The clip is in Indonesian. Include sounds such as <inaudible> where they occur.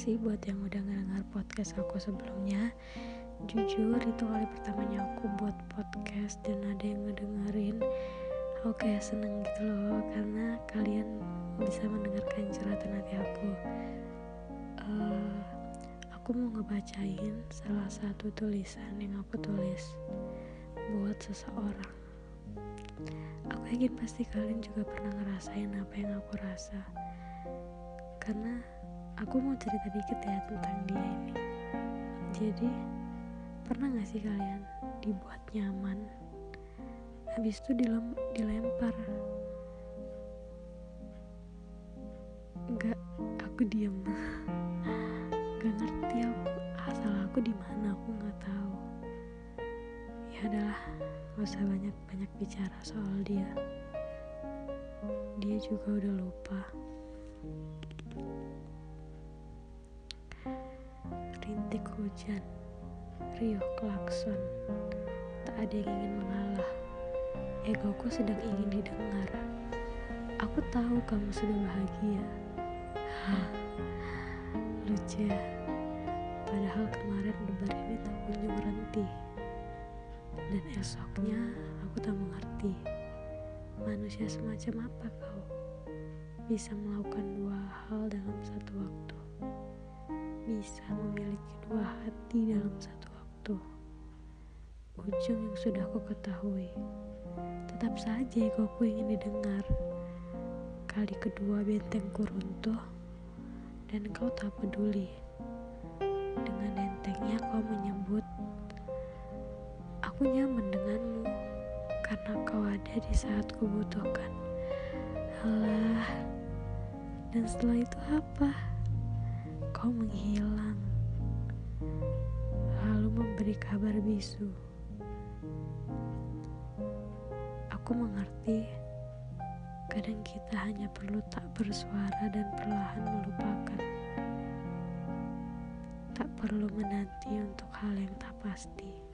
kasih buat yang udah ngedengar podcast aku sebelumnya. Jujur itu kali pertamanya aku buat podcast dan ada yang ngedengerin. Aku kayak seneng gitu loh karena kalian bisa mendengarkan curhatan hati aku. Uh, aku mau ngebacain salah satu tulisan yang aku tulis buat seseorang. Aku yakin pasti kalian juga pernah ngerasain apa yang aku rasa karena aku mau cerita dikit ya tentang dia ini. Jadi pernah gak sih kalian dibuat nyaman? Habis itu dilem dilempar. Gak, aku diem. <laughs> Gak ngerti aku asal aku di mana aku nggak tahu. Ya adalah gak usah banyak banyak bicara soal dia. Dia juga udah lupa rintik hujan, riuh klakson, tak ada yang ingin mengalah. Egoku sedang ingin didengar. Aku tahu kamu sudah bahagia. Hah, lucu ya. Padahal kemarin debar ini tak kunjung berhenti. Dan esoknya aku tak mengerti. Manusia semacam apa kau? Bisa melakukan dua hal dalam satu waktu bisa hati dalam satu waktu. Ujung yang sudah aku ketahui, tetap saja aku ingin didengar. Kali kedua bentengku runtuh, dan kau tak peduli. Dengan entengnya kau menyebut, aku nyaman denganmu, karena kau ada di saat kubutuhkan. Alah, dan setelah itu apa? kau menghilang, memberi kabar bisu. Aku mengerti, kadang kita hanya perlu tak bersuara dan perlahan melupakan. Tak perlu menanti untuk hal yang tak pasti.